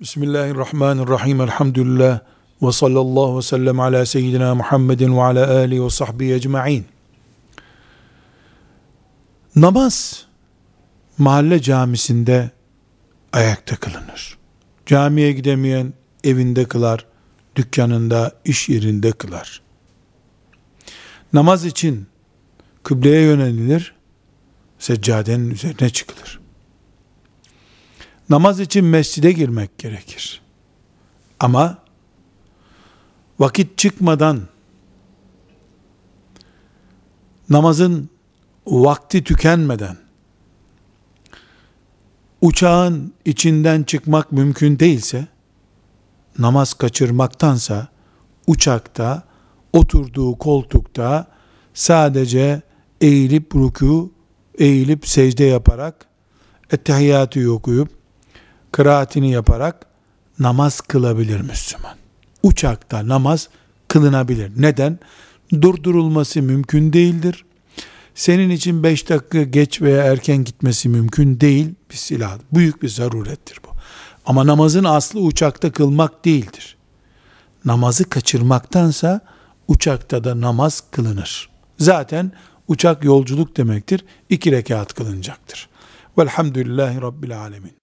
Bismillahirrahmanirrahim. Elhamdülillah. Ve sallallahu ve sellem ala seyyidina Muhammedin ve ala alihi ve sahbihi ecma'in. Namaz mahalle camisinde ayakta kılınır. Camiye gidemeyen evinde kılar, dükkanında, iş yerinde kılar. Namaz için kıbleye yönelilir, seccadenin üzerine çıkılır. Namaz için mescide girmek gerekir. Ama vakit çıkmadan namazın vakti tükenmeden uçağın içinden çıkmak mümkün değilse namaz kaçırmaktansa uçakta oturduğu koltukta sadece eğilip ruku eğilip secde yaparak ettehiyyatı okuyup kıraatini yaparak namaz kılabilir Müslüman. Uçakta namaz kılınabilir. Neden? Durdurulması mümkün değildir. Senin için beş dakika geç veya erken gitmesi mümkün değil. Bir silah. Büyük bir zarurettir bu. Ama namazın aslı uçakta kılmak değildir. Namazı kaçırmaktansa uçakta da namaz kılınır. Zaten uçak yolculuk demektir. İki rekat kılınacaktır. Velhamdülillahi Rabbil Alemin.